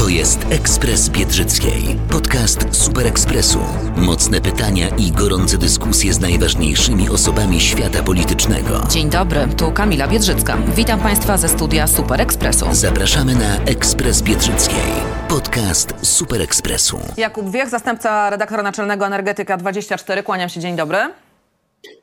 To jest Ekspres Biedrzyckiej, podcast Super Ekspresu. Mocne pytania i gorące dyskusje z najważniejszymi osobami świata politycznego. Dzień dobry, tu Kamila Biedrzycka. Witam Państwa ze studia Super Ekspresu. Zapraszamy na Ekspres Biedrzyckiej, podcast Super Ekspresu. Jakub Wiech, zastępca redaktora naczelnego Energetyka 24. Kłaniam się, dzień dobry.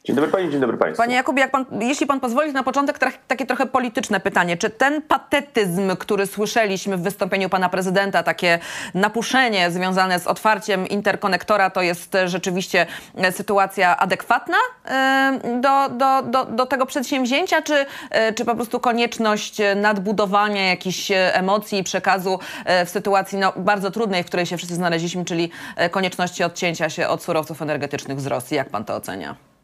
Dzień dobry Pani, dzień dobry Państwu. Panie Jakubie, jak pan, jeśli Pan pozwoli, na początek trach, takie trochę polityczne pytanie. Czy ten patetyzm, który słyszeliśmy w wystąpieniu Pana Prezydenta, takie napuszenie związane z otwarciem interkonektora, to jest e, rzeczywiście e, sytuacja adekwatna e, do, do, do, do tego przedsięwzięcia, czy, czy po prostu konieczność nadbudowania jakichś emocji i przekazu w sytuacji no, bardzo trudnej, w której się wszyscy znaleźliśmy, czyli konieczności odcięcia się od surowców energetycznych z Rosji? Jak Pan to ocenia?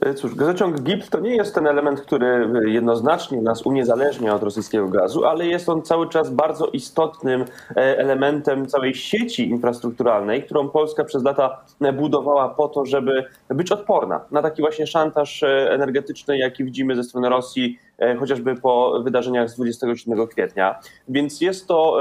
E, cóż, gazociąg GIPS to nie jest ten element, który jednoznacznie nas uniezależnia od rosyjskiego gazu, ale jest on cały czas bardzo istotnym e, elementem całej sieci infrastrukturalnej, którą Polska przez lata budowała po to, żeby być odporna na taki właśnie szantaż e, energetyczny, jaki widzimy ze strony Rosji, chociażby po wydarzeniach z 27 kwietnia. Więc jest to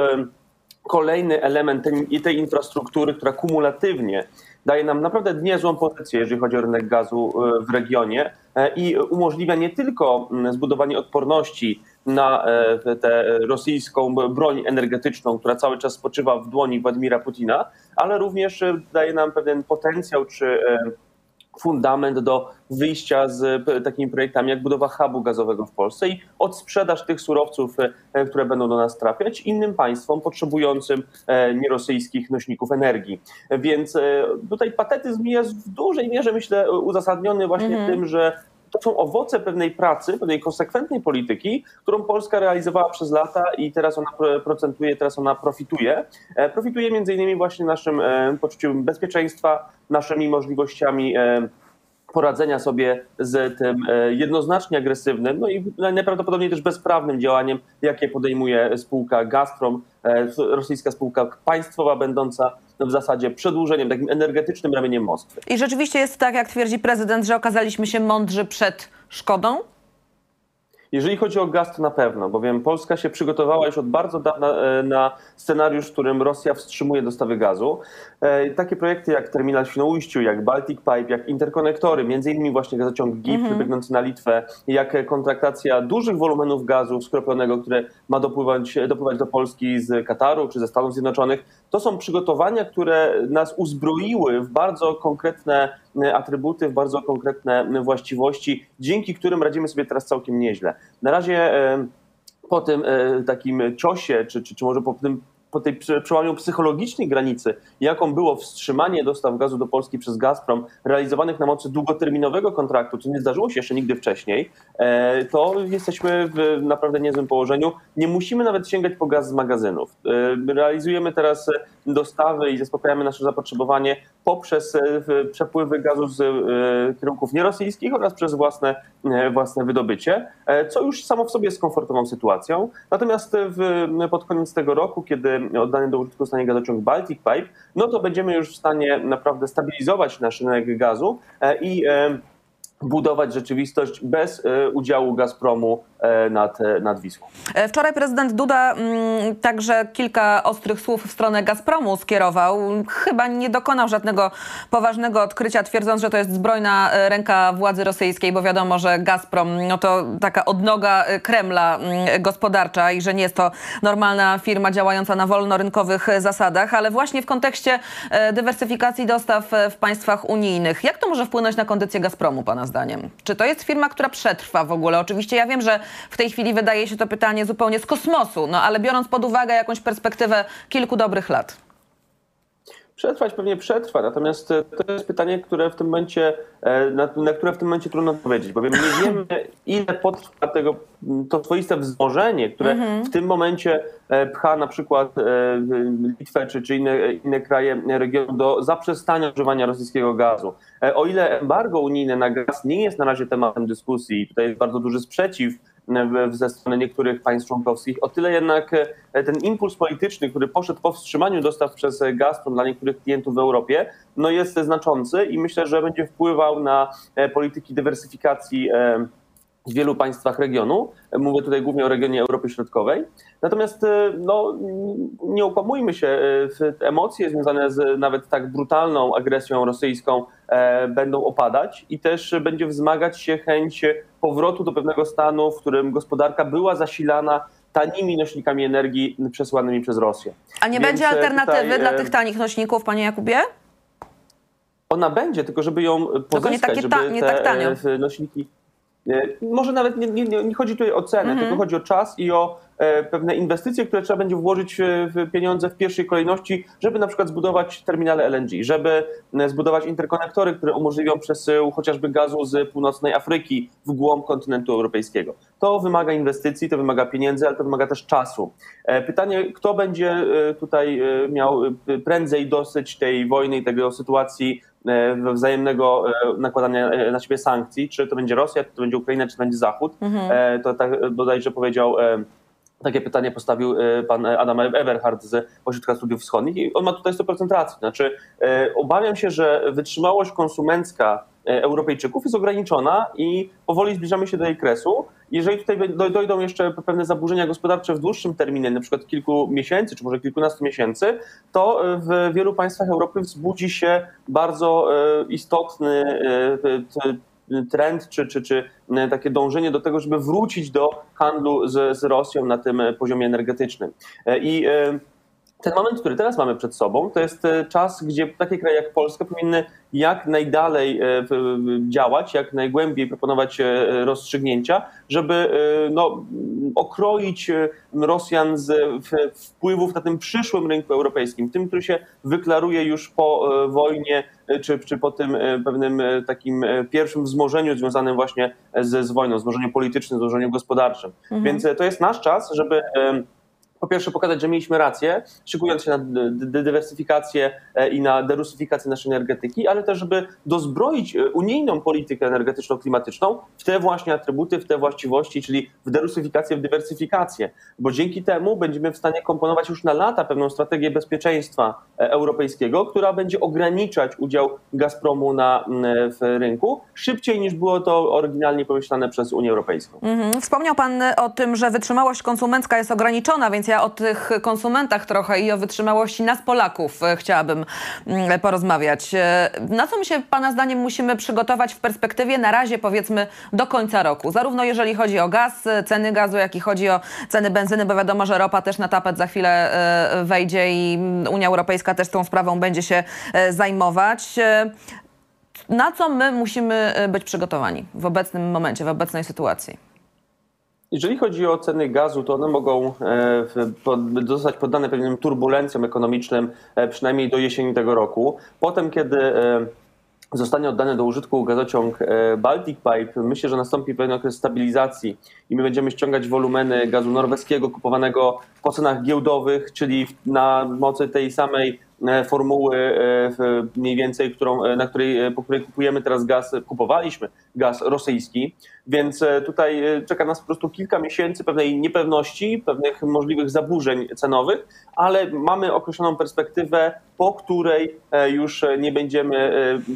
kolejny element tej infrastruktury, która kumulatywnie daje nam naprawdę niezłą pozycję, jeżeli chodzi o rynek gazu e, w regionie e, i umożliwia nie tylko mm, zbudowanie odporności na e, tę rosyjską broń energetyczną, która cały czas spoczywa w dłoni Władimira Putina, ale również daje nam pewien potencjał czy fundament do wyjścia z takimi projektami jak budowa hubu gazowego w Polsce i odsprzedaż tych surowców, e, które będą do nas trafiać innym państwom potrzebującym e, nierosyjskich nośników energii. Więc e, tutaj patetyzm jest w dużej mierze, myślę, uzasadniony właśnie mm -hmm. tym, że to są owoce pewnej pracy, pewnej konsekwentnej polityki, którą Polska realizowała przez lata i teraz ona procentuje, teraz ona profituje. E, profituje między innymi właśnie naszym e, poczuciem bezpieczeństwa, naszymi możliwościami e, poradzenia sobie z tym jednoznacznie agresywnym, no i najprawdopodobniej też bezprawnym działaniem, jakie podejmuje spółka Gazprom, rosyjska spółka państwowa, będąca w zasadzie przedłużeniem, takim energetycznym ramieniem Moskwy. I rzeczywiście jest tak, jak twierdzi prezydent, że okazaliśmy się mądrzy przed szkodą? Jeżeli chodzi o gaz, to na pewno, bowiem Polska się przygotowała już od bardzo dawna e, na scenariusz, w którym Rosja wstrzymuje dostawy gazu. E, takie projekty jak terminal w Świnoujściu, jak Baltic Pipe, jak interkonektory, między innymi właśnie gazociąg GIF mm -hmm. biegnący na Litwę, jak kontraktacja dużych wolumenów gazu skroplonego, które ma dopływać, dopływać do Polski z Kataru czy ze Stanów Zjednoczonych, to są przygotowania, które nas uzbroiły w bardzo konkretne e, atrybuty, w bardzo konkretne właściwości, dzięki którym radzimy sobie teraz całkiem nieźle. Na razie e, po tym e, takim ciosie, czy, czy, czy może po tym po tej przełamaniu psychologicznej granicy, jaką było wstrzymanie dostaw gazu do Polski przez Gazprom, realizowanych na mocy długoterminowego kontraktu, co nie zdarzyło się jeszcze nigdy wcześniej, e, to jesteśmy w naprawdę niezłym położeniu. Nie musimy nawet sięgać po gaz z magazynów. E, realizujemy teraz dostawy i zaspokajamy nasze zapotrzebowanie poprzez e, przepływy gazu z kierunków nierosyjskich oraz przez własne, własne wydobycie, co już samo w sobie jest komfortową sytuacją. Natomiast w, pod koniec tego roku, kiedy oddany do użytku zostanie gazociąg Baltic Pipe, no to będziemy już w stanie naprawdę stabilizować nasz rynek gazu e, i e, budować rzeczywistość bez e, udziału Gazpromu nad, e, nad Wisłą. Wczoraj prezydent Duda mm, także kilka ostrych słów w stronę Gazpromu skierował. Chyba nie dokonał żadnego poważnego odkrycia, twierdząc, że to jest zbrojna ręka władzy rosyjskiej, bo wiadomo, że Gazprom no to taka odnoga Kremla mm, gospodarcza i że nie jest to normalna firma działająca na wolnorynkowych zasadach, ale właśnie w kontekście dywersyfikacji dostaw w państwach unijnych. Jak to może wpłynąć na kondycję Gazpromu, pana zdaniem? Czy to jest firma, która przetrwa w ogóle? Oczywiście ja wiem, że w tej chwili wydaje się to pytanie zupełnie z kosmosu, no ale biorąc pod uwagę jakąś perspektywę kilku dobrych lat. Przetrwać pewnie przetrwa, natomiast e, to jest pytanie, które w tym momencie, e, na, na, które w tym momencie trudno odpowiedzieć, bowiem nie wiemy, ile potrwa tego, to swoiste wzmożenie, które mhm. w tym momencie e, pcha na przykład Litwę czy, czy inne, inne kraje regionu do zaprzestania używania rosyjskiego gazu. O ile embargo unijne na gaz nie jest na razie tematem dyskusji, tutaj jest bardzo duży sprzeciw, ze strony niektórych państw członkowskich. O tyle jednak e, ten impuls polityczny, który poszedł po wstrzymaniu dostaw przez Gazprom dla niektórych klientów w Europie, no jest znaczący i myślę, że będzie wpływał na e, polityki dywersyfikacji e, w wielu państwach regionu. Mówię tutaj głównie o regionie Europy Środkowej. Natomiast no, nie ukłamujmy się, emocje związane z nawet tak brutalną agresją rosyjską będą opadać i też będzie wzmagać się chęć powrotu do pewnego stanu, w którym gospodarka była zasilana tanimi nośnikami energii przesyłanymi przez Rosję. A nie Więc będzie alternatywy tutaj, dla tych tanich nośników, panie Jakubie? Ona będzie, tylko żeby ją pozyskać, nie takie ta, nie tak tanio. nośniki E, może nawet nie, nie, nie chodzi tutaj o cenę, mhm. tylko chodzi o czas i o e, pewne inwestycje, które trzeba będzie włożyć w pieniądze w pierwszej kolejności, żeby na przykład zbudować terminale LNG, żeby e, zbudować interkonektory, które umożliwią przesył chociażby gazu z północnej Afryki w głąb kontynentu europejskiego. To wymaga inwestycji, to wymaga pieniędzy, ale to wymaga też czasu. Pytanie, kto będzie tutaj miał prędzej dosyć tej wojny i tego sytuacji E, wzajemnego e, nakładania e, na siebie sankcji, czy to będzie Rosja, czy to będzie Ukraina, czy to będzie Zachód. Mhm. To tak bodajże powiedział takie pytanie postawił pan Adam Eberhard z Ośrodka Studiów Wschodnich i on ma tutaj 100% racji. Znaczy, obawiam się, że wytrzymałość konsumencka Europejczyków jest ograniczona i powoli zbliżamy się do jej kresu. Jeżeli tutaj dojdą jeszcze pewne zaburzenia gospodarcze w dłuższym terminie, na przykład kilku miesięcy, czy może kilkunastu miesięcy, to w wielu państwach Europy wzbudzi się bardzo e, istotny e, trend, czy, czy, czy takie dążenie do tego, żeby wrócić do handlu z, z Rosją na tym poziomie energetycznym. E, I ten moment, który teraz mamy przed sobą, to jest e, czas, gdzie takie kraje jak Polska powinny jak najdalej e, działać, jak najgłębiej proponować e, rozstrzygnięcia, żeby no, okroić Rosjan z wpływów na tym przyszłym rynku europejskim, tym, który się wyklaruje już po wojnie, czy, czy po tym pewnym takim pierwszym wzmożeniu związanym właśnie z, z wojną, wzmożeniu politycznym, wzmożeniu gospodarczym. Mhm. Więc to jest nasz czas, żeby po pierwsze pokazać, że mieliśmy rację, szykując się na dywersyfikację e, i na derusyfikację naszej energetyki, ale też, żeby dozbroić e, unijną politykę energetyczno-klimatyczną w te właśnie atrybuty, w te właściwości, czyli w derusyfikację, w dywersyfikację, bo dzięki temu będziemy w stanie komponować już na lata pewną strategię bezpieczeństwa e, europejskiego, która będzie ograniczać udział Gazpromu na, w rynku szybciej niż było to oryginalnie pomyślane przez Unię Europejską. Mhm. Wspomniał Pan o tym, że wytrzymałość konsumencka jest ograniczona, więc ja o tych konsumentach trochę i o wytrzymałości nas Polaków e, chciałabym mm, porozmawiać. E, na co my się Pana zdaniem musimy przygotować w perspektywie na razie powiedzmy do końca roku? Zarówno jeżeli chodzi o gaz, e, ceny gazu, jak i chodzi o ceny benzyny, bo wiadomo, że ropa też na tapet za chwilę wejdzie i Unia Europejska też tą sprawą będzie się zajmować. Na co my musimy być przygotowani w obecnym momencie, w obecnej sytuacji? Jeżeli chodzi o ceny gazu, to one mogą e, zostać poddane pewnym turbulencjom ekonomicznym e, przynajmniej do jesieni tego roku. Potem, kiedy e, zostanie oddany do użytku gazociąg Baltic Pipe, myślę, że nastąpi pewien okres stabilizacji i my będziemy ściągać wolumeny gazu norweskiego kupowanego po cenach giełdowych, czyli na mocy tej samej formuły e, mniej więcej, którą, e, na której, po której kupujemy teraz gaz, kupowaliśmy gaz rosyjski, więc tutaj czeka nas po prostu kilka miesięcy pewnej niepewności, pewnych możliwych zaburzeń cenowych, ale mamy określoną perspektywę, po której już nie będziemy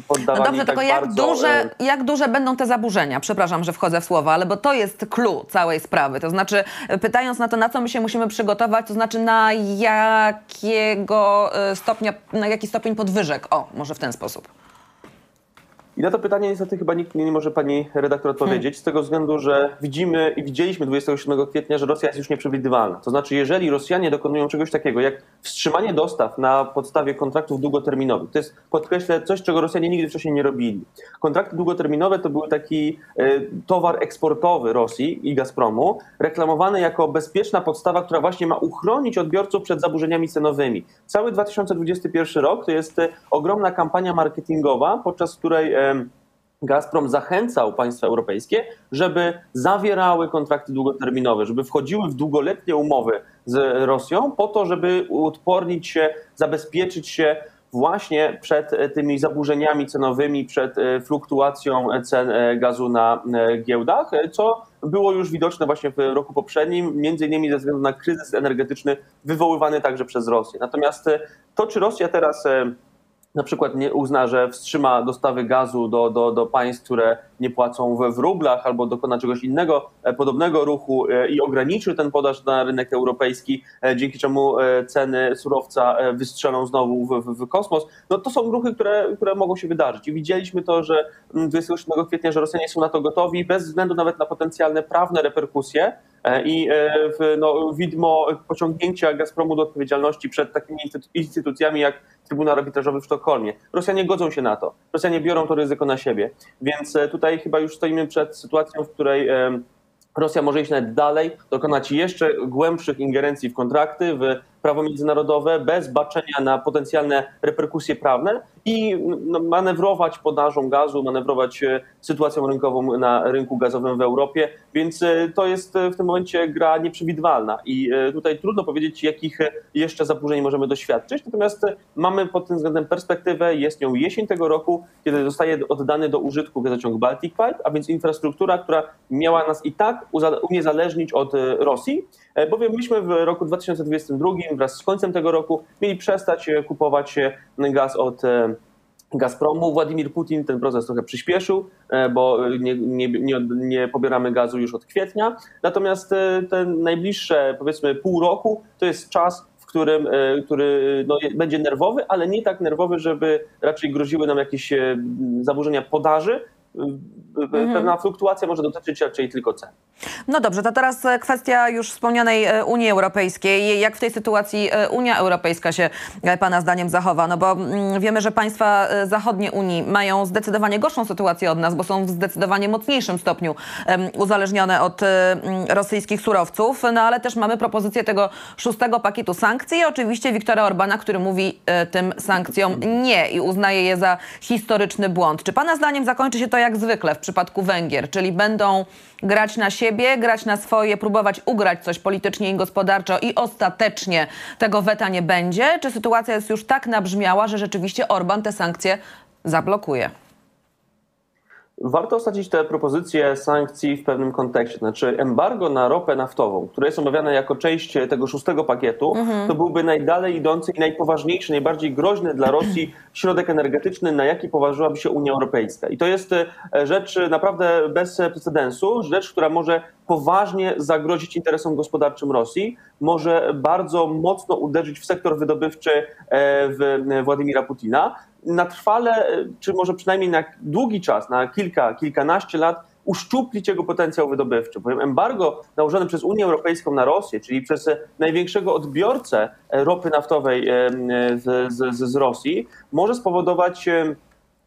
poddawani No dobrze, tak tylko jak bardzo... duże, jak duże będą te zaburzenia? Przepraszam, że wchodzę w słowa, ale bo to jest clue całej sprawy. To znaczy, pytając na to, na co my się musimy przygotować, to znaczy na jakiego stopnia stopnia, na jaki stopień podwyżek? O, może w ten sposób. I na to pytanie niestety chyba nikt nie może pani redaktor odpowiedzieć, z tego względu, że widzimy i widzieliśmy 27 kwietnia, że Rosja jest już nieprzewidywalna. To znaczy, jeżeli Rosjanie dokonują czegoś takiego, jak wstrzymanie dostaw na podstawie kontraktów długoterminowych, to jest, podkreślę, coś, czego Rosjanie nigdy wcześniej nie robili. Kontrakty długoterminowe to był taki e, towar eksportowy Rosji i Gazpromu, reklamowany jako bezpieczna podstawa, która właśnie ma uchronić odbiorców przed zaburzeniami cenowymi. Cały 2021 rok to jest e, ogromna kampania marketingowa, podczas której Gazprom zachęcał państwa europejskie, żeby zawierały kontrakty długoterminowe, żeby wchodziły w długoletnie umowy z Rosją po to, żeby odpornić się, zabezpieczyć się właśnie przed tymi zaburzeniami cenowymi, przed e, fluktuacją cen e, gazu na e, giełdach, co było już widoczne właśnie w roku poprzednim, między innymi ze względu na kryzys energetyczny wywoływany także przez Rosję. Natomiast to, czy Rosja teraz na przykład nie uzna, że wstrzyma dostawy gazu do, do, do państw, które nie płacą w, w rublach, albo dokona czegoś innego, e, podobnego ruchu e, i ograniczy ten podaż na rynek europejski, e, dzięki czemu ceny surowca wystrzelą znowu w, w, kosmos, no to są ruchy, które, które mogą się wydarzyć. I widzieliśmy to, że 27 mm, kwietnia, że Rosjanie są na to gotowi, bez względu nawet na potencjalne prawne reperkusje, i no, widmo pociągnięcia Gazpromu do odpowiedzialności przed takimi instytucjami jak Trybunał Arbitrażowy w Sztokholmie. Rosjanie godzą się na to. Rosjanie biorą to ryzyko na siebie. Więc e, tutaj chyba już stoimy przed sytuacją, w której Rosja może iść nawet dalej, dokonać jeszcze głębszych ingerencji w kontrakty, w prawo międzynarodowe bez baczenia na potencjalne reperkusje prawne i no, manewrować podażą gazu, manewrować e, sytuacją rynkową na rynku gazowym w Europie, więc e, to jest e, w tym momencie gra nieprzewidywalna i tutaj trudno powiedzieć, jakich jeszcze zaburzeń możemy doświadczyć, natomiast mamy pod tym względem perspektywę, jest nią jesień tego roku, kiedy zostaje oddany do użytku gazociąg Baltic Pipe, a więc infrastruktura, która miała nas i tak uniezależnić od Rosji, bowiem myśmy w roku 2022 wraz z końcem tego roku mieli przestać e, kupować e, gaz od e, Gazpromu. Władimir Putin ten proces trochę przyspieszył, bo nie, nie, nie, nie, pobieramy gazu już od kwietnia. Natomiast ten najbliższe, powiedzmy, pół roku to jest czas, w którym, który no, będzie nerwowy, ale nie tak nerwowy, żeby raczej groziły nam jakieś zaburzenia podaży. Pewna fluktuacja może dotyczyć raczej tylko cen. No dobrze, to teraz e, kwestia już wspomnianej e, Unii Europejskiej. Jak w tej sytuacji e, Unia Europejska się Pana zdaniem zachowa? No bo mm, wiemy, że państwa zachodnie Unii mają zdecydowanie gorszą sytuację od nas, bo są w zdecydowanie mocniejszym stopniu uzależnione od rosyjskich surowców, no ale też mamy propozycję tego szóstego pakietu sankcji i oczywiście Wiktora Orbana, który mówi tym sankcjom nie i uznaje je za historyczny błąd. Czy Pana zdaniem zakończy się to jak zwykle w przypadku Węgier, czyli będą grać na siebie, grać na swoje, próbować ugrać coś politycznie i gospodarczo i ostatecznie tego weta nie będzie? Czy sytuacja jest już tak nabrzmiała, że rzeczywiście Orban te sankcje zablokuje? Warto osadzić te propozycje sankcji w pewnym kontekście. Znaczy, embargo na ropę naftową, które jest omawiane jako część tego szóstego pakietu, mhm. to byłby najdalej idący i najpoważniejszy, najbardziej groźny dla Rosji środek energetyczny, na jaki poważyłaby się Unia Europejska. I to jest e, rzecz naprawdę bez precedensu, rzecz, która może poważnie zagrozić interesom gospodarczym Rosji, może bardzo mocno uderzyć w sektor wydobywczy e, w Władimira Putina na trwale, czy może przynajmniej na długi czas, na kilka, kilkanaście lat, uszczuplić jego potencjał wydobywczy. Bowiem embargo nałożone przez Unię Europejską na Rosję, czyli przez największego odbiorcę ropy naftowej z, z, z Rosji, może spowodować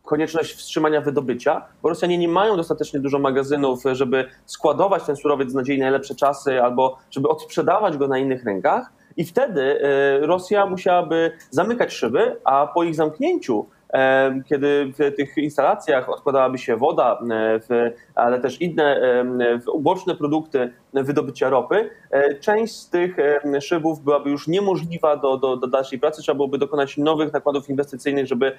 konieczność wstrzymania wydobycia, bo Rosjanie nie mają dostatecznie dużo magazynów, żeby składować ten surowiec w nadziei na najlepsze czasy albo żeby odsprzedawać go na innych rynkach. I wtedy e, Rosja musiałaby zamykać szyby, a po ich zamknięciu e, kiedy w tych instalacjach odkładałaby się woda, e, ale też inne uboczne produkty wydobycia ropy, część z tych szybów byłaby już niemożliwa do, do, do dalszej pracy. Trzeba byłoby dokonać nowych nakładów inwestycyjnych, żeby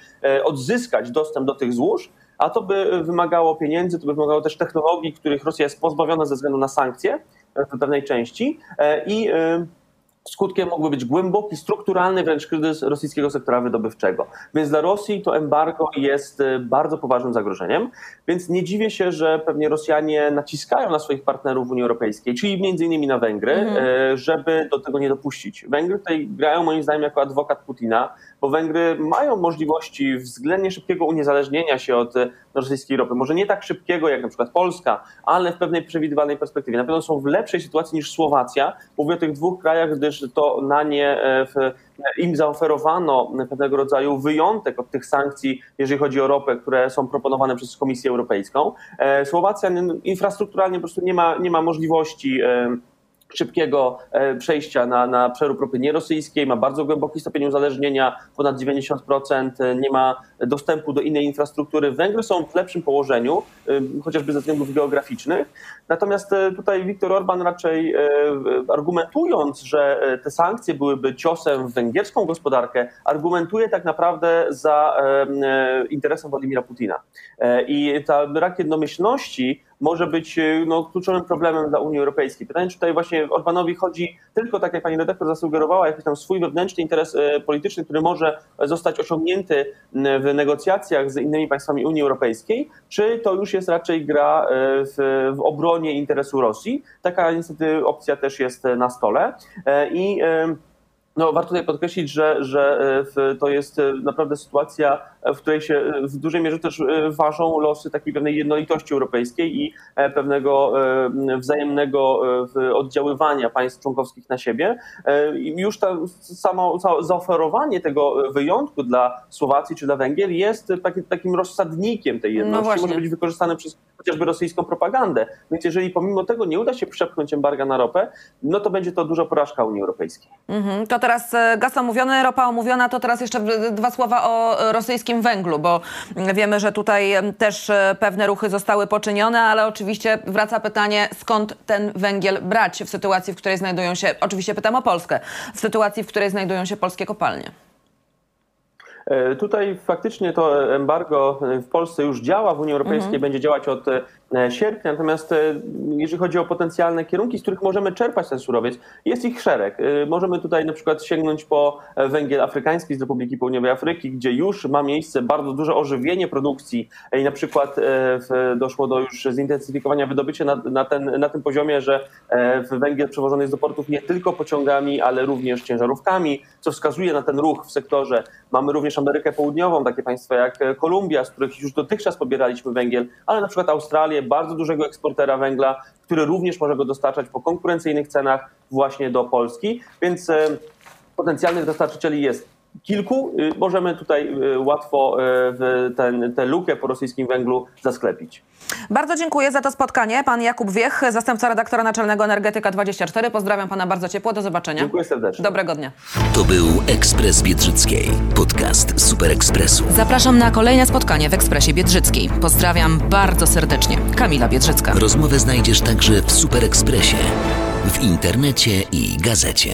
odzyskać dostęp do tych złóż, a to by wymagało pieniędzy, to by wymagało też technologii, których Rosja jest pozbawiona ze względu na sankcje w pewnej części i Skutkiem mógłby być głęboki, strukturalny wręcz kryzys rosyjskiego sektora wydobywczego. Więc dla Rosji to embargo jest e, bardzo poważnym zagrożeniem. Więc nie dziwię się, że pewnie Rosjanie naciskają na swoich partnerów w Unii Europejskiej, czyli między innymi na Węgry, mhm. żeby do tego nie dopuścić. Węgry tutaj grają moim zdaniem jako adwokat Putina, bo Węgry mają możliwości względnie szybkiego uniezależnienia się od rosyjskiej ropy. Może nie tak szybkiego jak na przykład Polska, ale w pewnej przewidywalnej perspektywie. Na pewno są w lepszej sytuacji niż Słowacja. Mówię o tych dwóch krajach, gdyż to na nie w, im zaoferowano pewnego rodzaju wyjątek od tych sankcji, jeżeli chodzi o ropę, które są proponowane przez Komisję Europejską. Słowacja infrastrukturalnie po prostu nie ma, nie ma możliwości szybkiego e, przejścia na, na przerób ropy nierosyjskiej, ma bardzo głęboki stopień uzależnienia, ponad 90%, e, nie ma dostępu do innej infrastruktury. Węgry są w lepszym położeniu, e, chociażby ze względów geograficznych. Natomiast tutaj Viktor Orban raczej argumentując, że te sankcje byłyby ciosem w węgierską gospodarkę, argumentuje tak naprawdę za interesem Władimira Putina. I ta brak jednomyślności może być e, no, kluczowym problemem dla Unii Europejskiej. Pytanie, czy tutaj właśnie Orbanowi chodzi tylko, tak jak pani redaktor zasugerowała, jakiś tam swój wewnętrzny interes e, polityczny, który może zostać osiągnięty w negocjacjach z innymi państwami Unii Europejskiej, czy to już jest raczej gra e, w, w obronie interesu Rosji. Taka niestety opcja też jest na stole. I no, warto tutaj podkreślić, że, że to jest naprawdę sytuacja w której się w dużej mierze też e, ważą losy takiej pewnej jednolitości europejskiej i e, pewnego e, wzajemnego oddziaływania państw członkowskich na siebie. I już to samo zaoferowanie tego wyjątku dla Słowacji czy dla Węgier jest takim, takim rozsadnikiem tej no jedności, no może być wykorzystane przez chociażby rosyjską propagandę. Więc jeżeli pomimo tego nie uda się przepchnąć embarga na ropę, no to będzie to duża porażka Unii Europejskiej. Mhm. To teraz gaz omówiony, ropa omówiona, to teraz jeszcze dwa słowa o rosyjskim węglu, bo wiemy, że tutaj też e, pewne ruchy zostały poczynione, ale oczywiście wraca pytanie, skąd ten węgiel brać w sytuacji, w której znajdują się, oczywiście pytam o Polskę, w sytuacji, w której znajdują się polskie kopalnie. E, tutaj faktycznie to embargo w Polsce już działa, w Unii Europejskiej mhm. będzie działać od E, sierpnia. Natomiast e, jeżeli chodzi o potencjalne kierunki, z których możemy czerpać ten surowiec, jest ich szereg. Możemy tutaj na przykład sięgnąć po węgiel afrykański z Republiki Południowej Afryki, gdzie już ma miejsce bardzo duże ożywienie produkcji i na przykład doszło do już zintensyfikowania wydobycia na, na, ten, na tym poziomie, że węgiel przewożony jest do portów nie tylko pociągami, ale również ciężarówkami, co wskazuje na ten ruch w sektorze. Mamy również Amerykę Południową, takie państwa jak Kolumbia, z których już dotychczas pobieraliśmy węgiel, ale na przykład Australię, bardzo dużego eksportera węgla, który również może go dostarczać po konkurencyjnych cenach właśnie do Polski. Więc e, potencjalnych dostarczycieli jest kilku. Y, możemy tutaj y, łatwo y, ten, tę lukę po rosyjskim węglu zasklepić. Bardzo dziękuję za to spotkanie. Pan Jakub Wiech, zastępca redaktora naczelnego Energetyka24. Pozdrawiam pana bardzo ciepło. Do zobaczenia. Dziękuję serdecznie. Dobrego dnia. To był Ekspres Biedrzyckiej, podcast Super Ekspresu. Zapraszam na kolejne spotkanie w Ekspresie Biedrzyckiej. Pozdrawiam bardzo serdecznie. Kamila Biedrzycka. Rozmowę znajdziesz także w Super Ekspresie, w internecie i gazecie.